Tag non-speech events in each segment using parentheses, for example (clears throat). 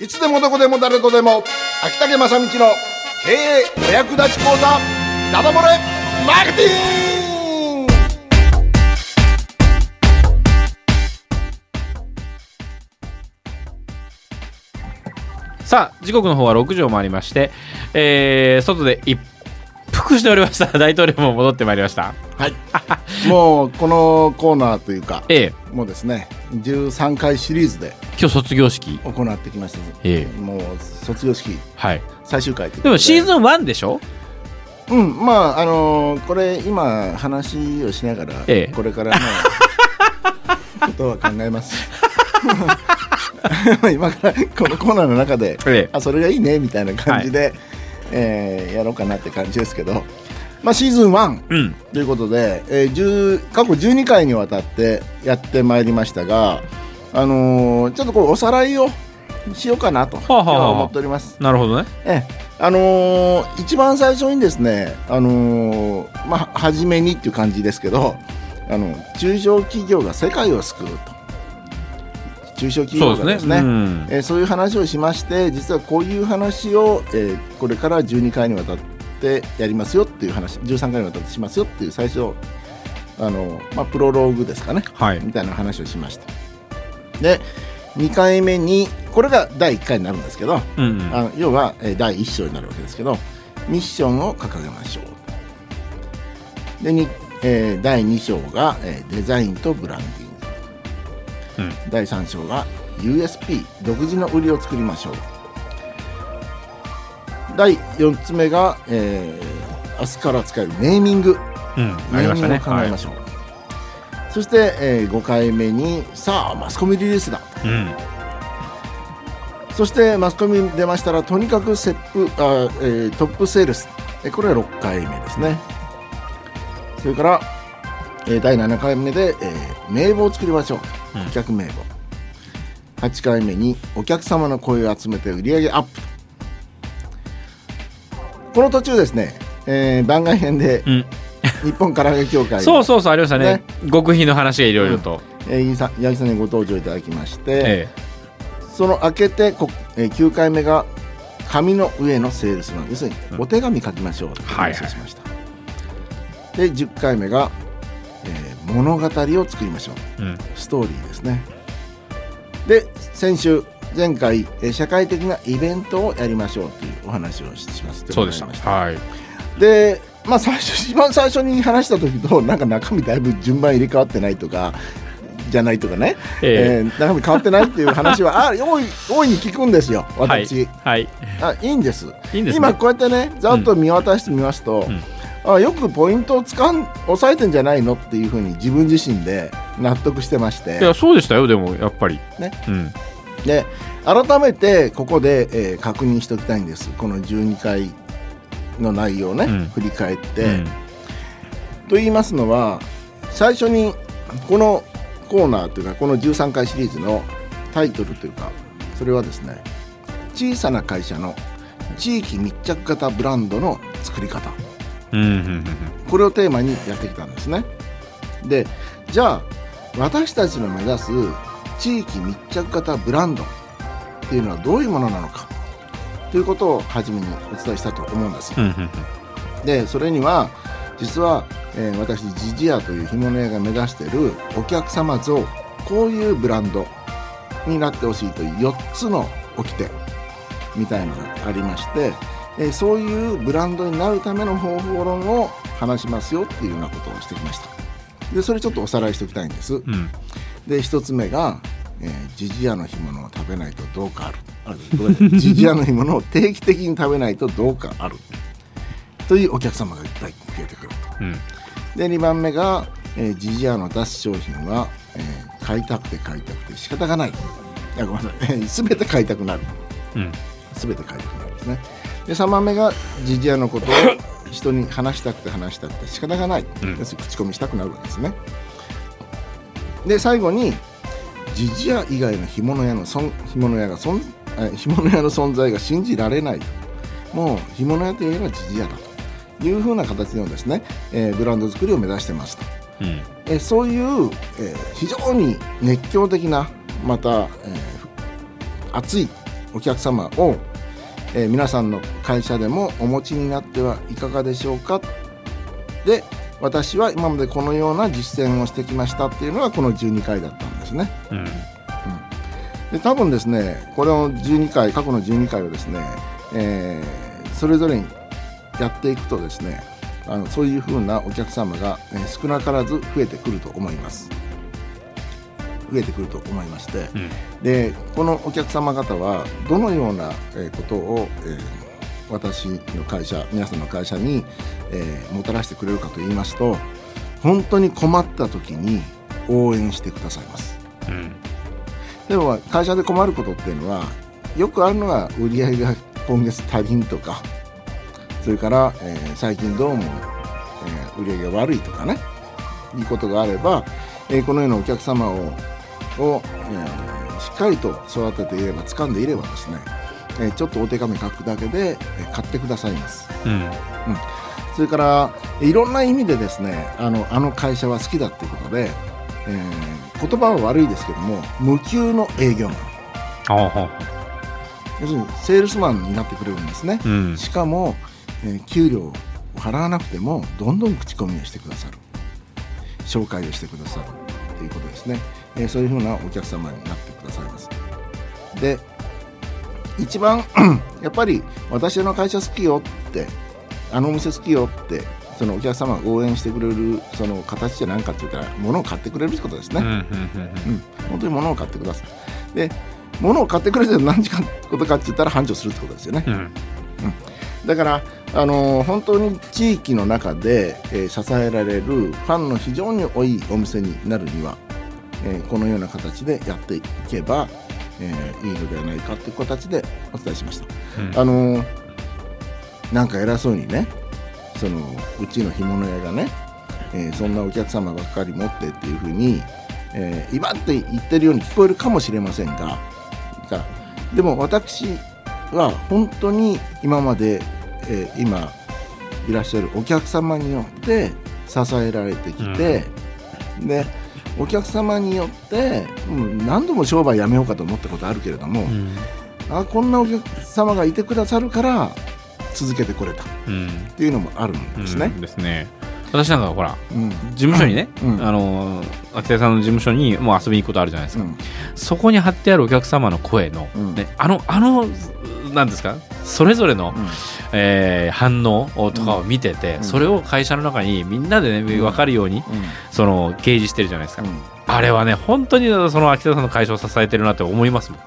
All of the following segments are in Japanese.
いつでもどこでも誰とでも。秋竹正道の経営お役立ち講座ダダ漏れマーケティング。さあ時刻の方は6時を回りまして、えー、外で一服しておりました。(laughs) 大統領も戻ってまいりました。はい。(laughs) もうこのコーナーというかええ。もうですね13回シリーズで今日卒業式。行ってきました。ええ。もう卒業式。はい。最終回で。もシーズン1でしょ？うんまああのーこれ今話をしながら、ええ。これからの (laughs) ことは考えます。(laughs) 今からこのコーナーの中で、ええ。あそれがいいねみたいな感じで、えーやろうかなって感じですけど、まあ、シーズン1うん。ということで、えー10過去12回にわたってやってまいりましたが、あのーちょっとこうおさらいをしようかなとあはあはあ。思っております。なるほどね。ええ。あのー一番最初にですね、あのーまあ、初めにっていう感じですけどあの中小企業が世界を救うと。中小企業がですすね。ねえーそういう話をしまして実はこういう話を、えーこれから12回にわたってやりますよっていう話13回にわたってしますよっていう最初あの、まあ、プロローグですかねはい。みたいな話をしました。で2回目にこれが第1回になるんですけど、うんうん。あの要は、えー第1章になるわけですけどミッションを掲げましょう。でに、えー第2章が、えーデザインとブランディング、うん。第3章が USP 独自の売りを作りましょう第4つ目が、えー明日から使えるネーミング。うんネーミングを考えましょう、そして、え5回目にさあマスコミリリースだ。はいうん。そしてマスコミに出ましたらとにかくセップあ、えートップセールス。えこれが6回目ですね。それから、えー第7回目で、えー名簿を作りましょう。うん。顧客名簿、8回目にお客様の声を集めて売上アップこの途中ですね、えー番外編でうん。日本唐揚げ協会のそうそうそうありましたね。ね。極秘の話がいろいろと、えー、八木さんにご登場いただきまして、えその明けてこ、えー9回目が紙の上のセールスマン要するにお手紙書きましょうという話をしました、で10回目が、えー物語を作りましょう。えうん。ストーリーですね。で先週前回、えー社会的なイベントをやりましょうというお話をしますそうでした。はい。でまあ最初一番最初に話した時となんか中身だいぶ順番入れ替わってないとかじゃないとかね、ええー中身変わってないっていう話は (laughs) あ多い大いに聞くんですよ私、はい。あいいんです。いいんですね。今こうやってねざっと見渡してみますと、ん。あよくポイントをつかん押さえてんじゃないのっていうふうに自分自身で納得してまして。いやそうでしたよでもやっぱり。ね。うんで改めてここで、えー確認しておきたいんです。この12回の内容をね、うん。振り返って、うん。と言いますのは最初にこのコーナーというかこの13回シリーズのタイトルというかそれはですね小さな会社の地域密着型ブランドの作り方。うんうんうん。これをテーマにやってきたんですね。でじゃあ私たちの目指す地域密着型ブランドっていうのはどういうものなのかということを初めにお伝えしたと思うんですうんうんうん。でそれには実は、えー私ジジアという干物屋が目指しているお客様像こういうブランドになってほしいという4つの掟みたいのがありまして、えーそういうブランドになるための方法論を話しますよっていうようなことをしてきました。でそれちょっとおさらいしておきたいんです。うん。で1つ目が、えージジアの干物を食べないとどうかある。あごめんなさい。ジジアの干物を定期的に食べないとどうかあるというお客様がいっぱい増えてくると。うん。で2番目が、えージジアの出す商品は、えー買いたくて買いたくて仕方がない。いやごめんなさい。全て買いたくなる。うん。全て買いたくなるんですね。で3番目がジジアのことを人に話したくて話したくて仕方がない、うん。口コミしたくなるわけですね。で最後にジジア以外の干物屋のそん干物屋がそんえ干物屋の存在が信じられない。もう干物屋といえばジジアだというふうな形のですね、えーブランド作りを目指してますと。うん。えーそういう、えー非常に熱狂的なまた、えー熱いお客様を、えー皆さんの会社でもお持ちになってはいかがでしょうか。で私は今までこのような実践をしてきましたっていうのがこの12回だったんですね。うん。で多分ですねこれを12回過去の12回をですね、えーそれぞれにやっていくとですねあのそういうふうなお客様が、えー少なからず増えてくると思います。増えてくると思いまして。うん。でこのお客様方はどのようなえーことを、えー私の会社皆さんの会社に、えーもたらしてくれるかと言いますと本当に困った時に応援してくださいます。うん。でも会社で困ることっていうのはよくあるのは売り上げが今月足りんとかそれから、えー最近どうも、えー売り上げが悪いとかねいうことがあれば、えーこのようなお客様をを、えーしっかりと育てていれば掴んでいればですね、えーちょっとお手紙書くだけで、えー買ってくださいます。うん。それからいろんな意味でですねあのあの会社は好きだっていうことで、えー言葉は悪いですけども無給の営業マン。要するにセールスマンになってくれるんですね、うん。しかも、えー給料を払わなくてもどんどん口コミをしてくださる。紹介をしてくださるということですね、えーそういうふうなお客様になってくださいます。で一番 (clears throat) やっぱり私の会社好きよってあのお店好きよってそのお客様が応援してくれるその形じゃ何かって言ったら物を買ってくれるってことですね、うんうんうんうん、本当に物を買ってください。で、物を買ってくれて何時間ことかって言ったら繁盛するってことですよね。うん。だから、あのー本当に地域の中で、えー支えられるファンの非常に多いお店になるには、えーこのような形でやっていけば、えーいいのではないかという形でお伝えしました。うんあのーなんか偉そうにねそのうちの干物屋がね、えーそんなお客様ばっかり持ってっていうふうに、えー、威張って言ってるように聞こえるかもしれませんががでも私は本当に今まで、えー今いらっしゃるお客様によって支えられてきて、でお客様によって、うん、何度も商売やめようかと思ったことあるけれども、うん。あこんなお客様がいてくださるから続けてこれた。っうん。ていうのもあるんですね。うん。ですね。私なんかほらうん。事務所にね、うん。あの秋田さんの事務所にもう遊びに行くことあるじゃないですか、うん。そこに貼ってあるお客様の声の、うん。ね、あのあのなんですか？それぞれの、えー反応とかを見てて、うん。それを会社の中にみんなでね分かるように、その掲示してるじゃないですか、うん。あれはね本当にその秋田さんの会社を支えてるなって思いますもん。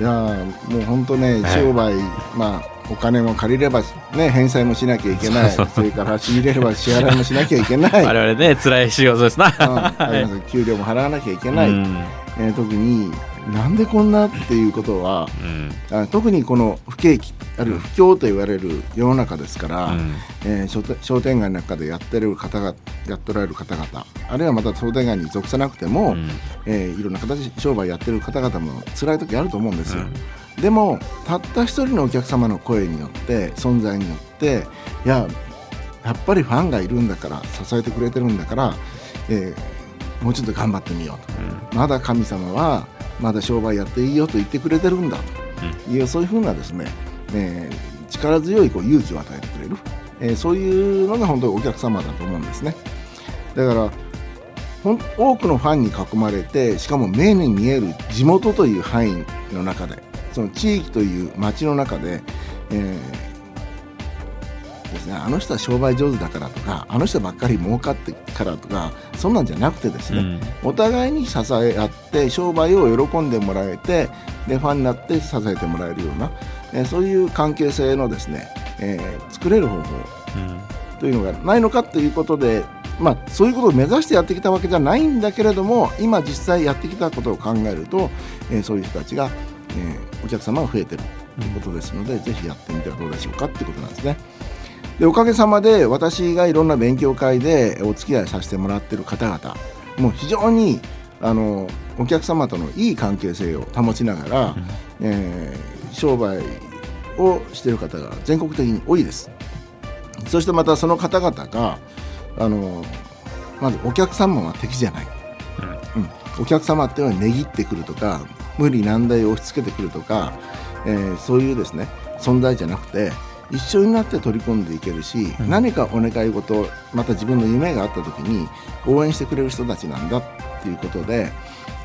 いやーもう本当ねはい商売、まあお金も借りればね返済もしなきゃいけない。それから仕入れれば支払いもしなきゃいけない、(laughs) 我々ね辛い仕事ですな、(laughs) 給料も払わなきゃいけない、うん。えー時になんでこんなっていうことはうん。あ特にこの不景気あるいは不況と言われる世の中ですから、うん。えー商店街の中でやってる方がやっておられる方々あるいはまた商店街に属さなくても、うん。えーいろんな形で商売やってる方々も辛い時あると思うんですよ、でもたった一人のお客様の声によって存在によっていややっぱりファンがいるんだから支えてくれてるんだから、えーもうちょっと頑張ってみようと。まだ神様はまだ商売やっていいよと言ってくれてるんだと。いう、そういうふうなですね、えー力強いこう勇気を与えてくれる、えーそういうのが本当にお客様だと思うんですね。だからほん多くのファンに囲まれてしかも目に見える地元という範囲の中でその地域という町の中で、えーですね、あの人は商売上手だからとかあの人ばっかり儲かってからとかそんなんじゃなくてですね、うん。お互いに支え合って商売を喜んでもらえてでファンになって支えてもらえるような、えーそういう関係性のですね、えー作れる方法というのがないのかということで、まあ、そういうことを目指してやってきたわけじゃないんだけれども今実際やってきたことを考えると、えーそういう人たちが、えーお客様が増えてるということですので、ぜひやってみてはどうでしょうかということなんですね。でおかげさまで私がいろんな勉強会でお付き合いさせてもらってる方々もう非常にあのお客様とのいい関係性を保ちながら、えー商売をしている方が全国的に多いです。そしてまたその方々があのまずお客様は敵じゃない、うん。お客様っていうのは値切ってくるとか無理難題を押し付けてくるとか、えーそういうですね存在じゃなくて一緒になって取り組んでいけるし、うん。何かお願い事また自分の夢があった時に応援してくれる人たちなんだっていうことで、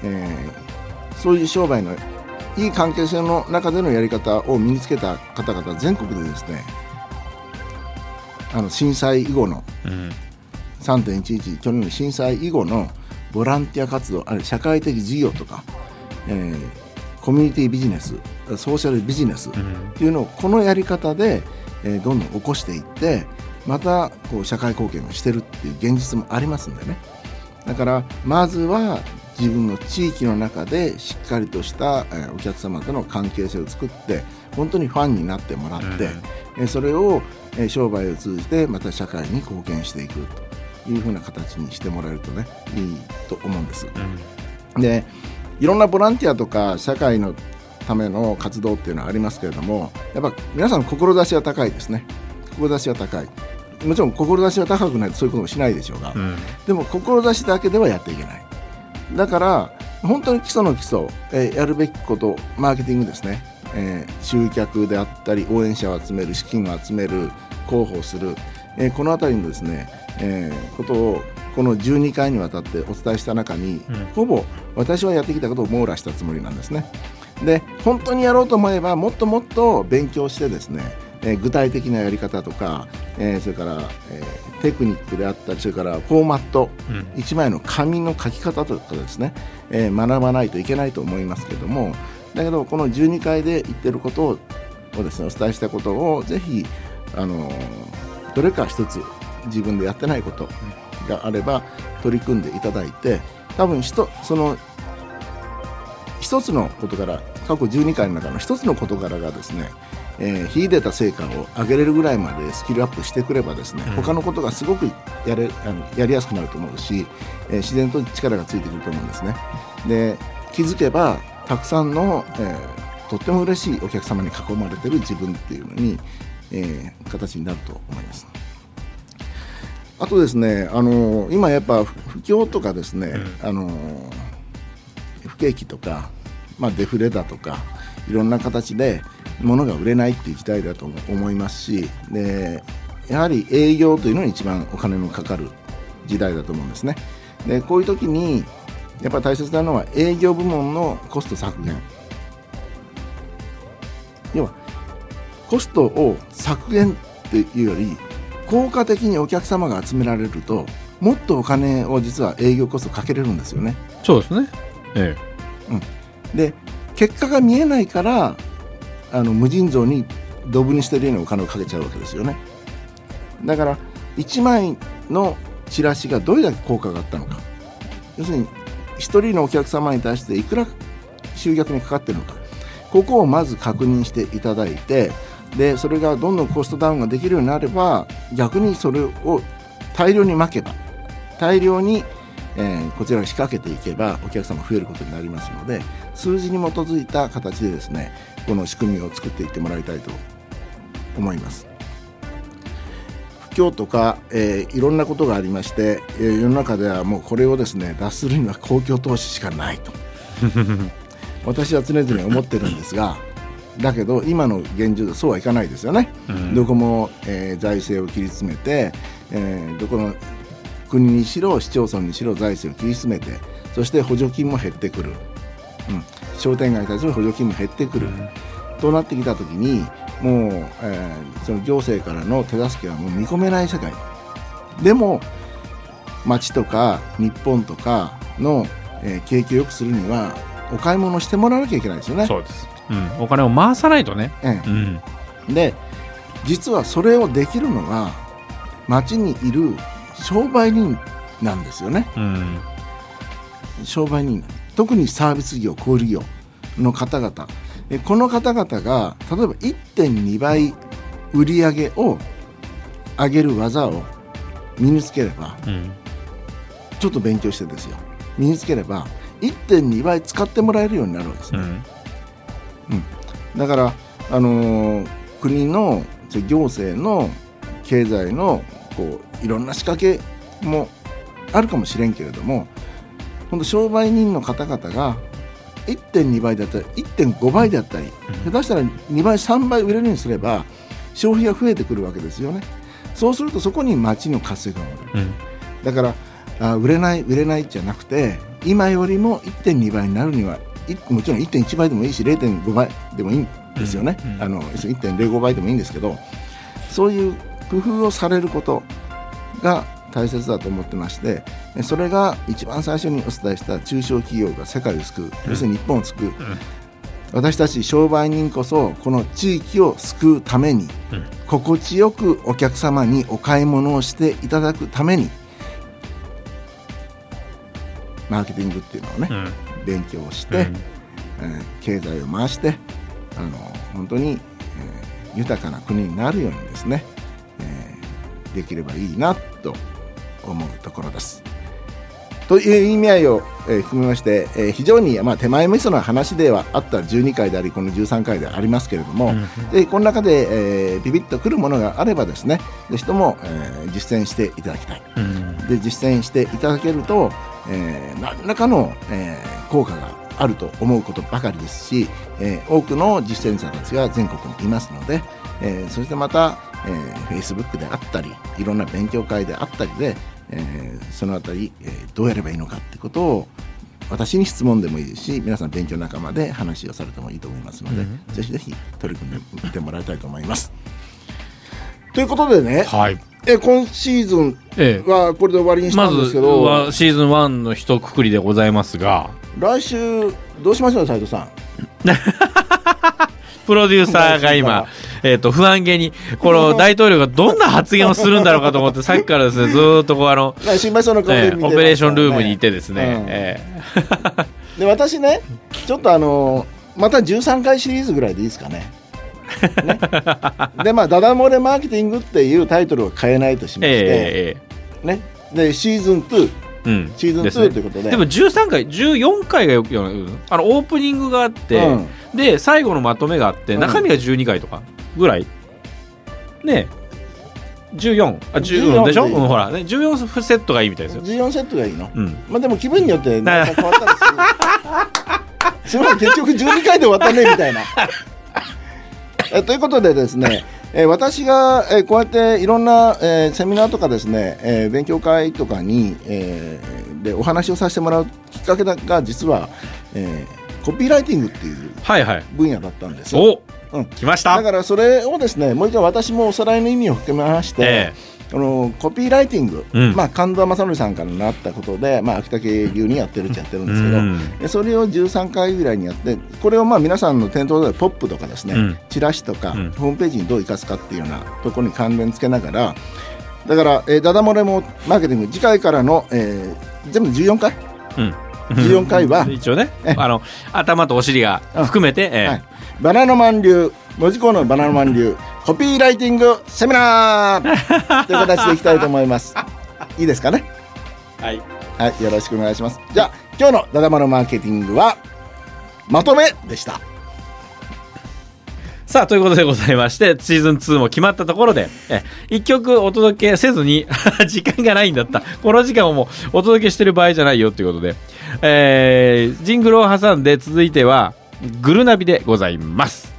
えーそういう商売のいい関係性の中でのやり方を身につけた方々全国でですねあの震災以後のうん。3.11去年の震災以後のボランティア活動あるいは社会的事業とか、えーコミュニティビジネスソーシャルビジネスっうん。ていうのをこのやり方で、えーどんどん起こしていってまたこう社会貢献をしてるっていう現実もありますんでね。だからまずは自分の地域の中でしっかりとした、えーお客様との関係性を作って本当にファンになってもらって、うん。えーそれを、えー商売を通じてまた社会に貢献していくというふうな形にしてもらえるとねいいと思うんです。うん。でいろんなボランティアとか社会のための活動っていうのはありますけれどもやっぱ皆さん志は高いですね。志は高い。もちろん志は高くないとそういうこともしないでしょうが、うん。でも志だけではやっていけない。だから本当に基礎の基礎、えーやるべきことマーケティングですね、えー集客であったり応援者を集める資金を集める広報する、えーこの辺りのですね、えーことをこの12回にわたってお伝えした中に、うん。ほぼ私はやってきたことを網羅したつもりなんですね。で本当にやろうと思えばもっともっと勉強してですね、えー具体的なやり方とか、えーそれから、えーテクニックであったりそれからフォーマットうん。1枚の紙の書き方とかですね、えー学ばないといけないと思いますけどもだけどこの12回で言ってることををですねお伝えしたことをぜひあのーどれか一つ自分でやってないことがあれば取り組んでいただいて多分ひとその一つの事柄過去12回の中の一つの事柄がですね、えー秀でた成果を上げれるぐらいまでスキルアップしてくればですね、うん他のことがすごくやれあのやりやすくなると思うし、えー自然と力がついてくると思うんですね。で気づけばたくさんの、えーとっても嬉しいお客様に囲まれてる自分っていうのに、えー形になると思います。あとですね、あの今やっぱ不況とかですね、あの不景気とか、まあ、デフレだとかいろんな形で物が売れないっていう時代だと思いますしでやはり営業というのに一番お金のかかる時代だと思うんですね。でこういう時にやっぱ大切なのは営業部門のコスト削減要はコストを削減っていうより効果的にお客様が集められるともっとお金を実は営業コストかけれるんですよね。そうですね。えで結果が見えないからあの無尽蔵にドブにしてるようにお金をかけちゃうわけですよね。だから1枚のチラシがどれだけ効果があったのか。要するに1人のお客様に対していくら集客にかかってるのか。ここをまず確認していただいてでそれがどんどんコストダウンができるようになれば逆にそれを大量にまけば大量に、えーこちらが仕掛けていけばお客様増えることになりますので数字に基づいた形でですねこの仕組みを作っていってもらいたいと思います。不況とか、えーいろんなことがありまして、えー世の中ではもうこれをですね脱するには公共投資しかないと (laughs) 私は常々思ってるんですがだけど今の現状でそうはいかないですよね。うん。どこも、えー財政を切り詰めて、えーどこの国にしろ市町村にしろ財政を切り詰めてそして補助金も減ってくる、うん、商店街に対する補助金も減ってくる、となってきた時にもう、えーその行政からの手助けはもう見込めない世界でも町とか日本とかの、えー景気を良くするにはお買い物してもらわなきゃいけないですよね。そうです、うん、お金を回さないとね、ええ。うん、で実はそれをできるのが町にいる商売人なんですよね。うん。商売人特にサービス業小売業の方々。えこの方々が例えば1.2倍売り上げを上げる技を身につければうんちょっと勉強してですよ。身につければ1.2倍使ってもらえるようになるわけですね、うん。だから、あのー国のそれ行政の経済のこういろんな仕掛けもあるかもしれんけれども本当商売人の方々が1.2倍だったり1.5倍であったり、下手したら2倍3倍売れるようにすれば消費が増えてくるわけですよね。そうするとそこに街の活性化が生まれる、だからあ売れない売れないじゃなくて今よりも1.2倍になるにはいもちろん1.1倍でもいいし0.5倍でもいいんですよね、うんうん。あの1.05倍でもいいんですけどそういう工夫をされることが大切だと思ってましてそれが一番最初にお伝えした中小企業が世界を救う、要するに日本を救う、私たち商売人こそこの地域を救うために、うん。心地よくお客様にお買い物をしていただくためにマーケティングっていうのをね、うん。勉強をして、うん。えー経済を回してあの本当に、えー豊かな国になるようにですね、えーできればいいなと思うところです。という意味合いを、えー含めまして、えー非常に、まあ、手前味噌な話ではあった12回でありこの13回でありますけれども、でこの中で、えービビッとくるものがあればですねぜひとも、えー実践していただきたい。うんで実践していただけると、えー何らかの、えー効果があると思うことばかりですし、えー多くの実践者たちが全国にいますので、えーそしてまた、えー、Facebook であったりいろんな勉強会であったりで、えーそのあたり、えーどうやればいいのかってことを私に質問でもいいですし皆さん勉強仲間で話をされてもいいと思いますので、うん。ぜひぜひ取り組んでみてもらいたいと思います。ということでね、はい。え今シーズンええ。はこれで終わりにしまたんですずけど、はシーズン1の一括りでございますが来週どうしましょう斉藤さん？(laughs) (laughs) プロデューサーが今、えっと不安げにこの大統領がどんな発言をするんだろうかと思って (laughs) さっきからですねずーっとこうあの、ね心配そうな顔で見てますええオペレーションルームにいてですね、うん。えで私ねちょっとあのまた13回シリーズぐらいでいいですかね。ね。でまあ「ダダ漏れマーケティング」っていうタイトルを変えないとしえまして、ええね。でシーズン2えうんシーズンですね。2ということで。でも13回14回がよくうんあのオープニングがあって、うん。で最後のまとめがあってうん。中身が12回とかぐらい。ね。14あ10 14でしょ、ほら。ね14セットがいいみたいですよ、14セットがいいの？うん、まあでも気分によってなんか変わったりする。すごい結局12回で終わったねみたいな。(laughs) えということでですね、えー私が、えーこうやっていろんな、えーセミナーとかですね、えー勉強会とかに、えーでお話をさせてもらうきっかけが実は、えーコピーライティングっていうはいはい分野だったんです。お、うん。来ました。だからそれをですねもう一回私もおさらいの意味を含めまして、えあのコピーライティング、うん。まあ、神田正則さんからなったことで、まあ、秋田系流にやってるっちゃやってるんえですけど、うん。でそれを13回ぐらいにやってこれをまあ皆さんの店頭でポップとかですね、うん。チラシとか、うん。ホームページにどう生かすかっていうようなところに関連つけながらだから、えーダダ漏れもマーケティング次回からの、えー全部で14回、うん。14回は？一応ねえあの頭とお尻が含めて、ええ。はい、バナナマン流文字工のバナナマン流コピーライティングセミナー。(laughs) という形でいきたいと思います。いいですかね？はい。はい、よろしくお願いします。じゃあ、今日のダダマのマーケティングは、まとめでした。さあということでございましてシーズン2も決まったところでえ一曲お届けせずに (laughs) 時間がないんだった。この時間をもうお届けしてる場合じゃないよということで、えージングルを挟んで続いてはグルナビでございます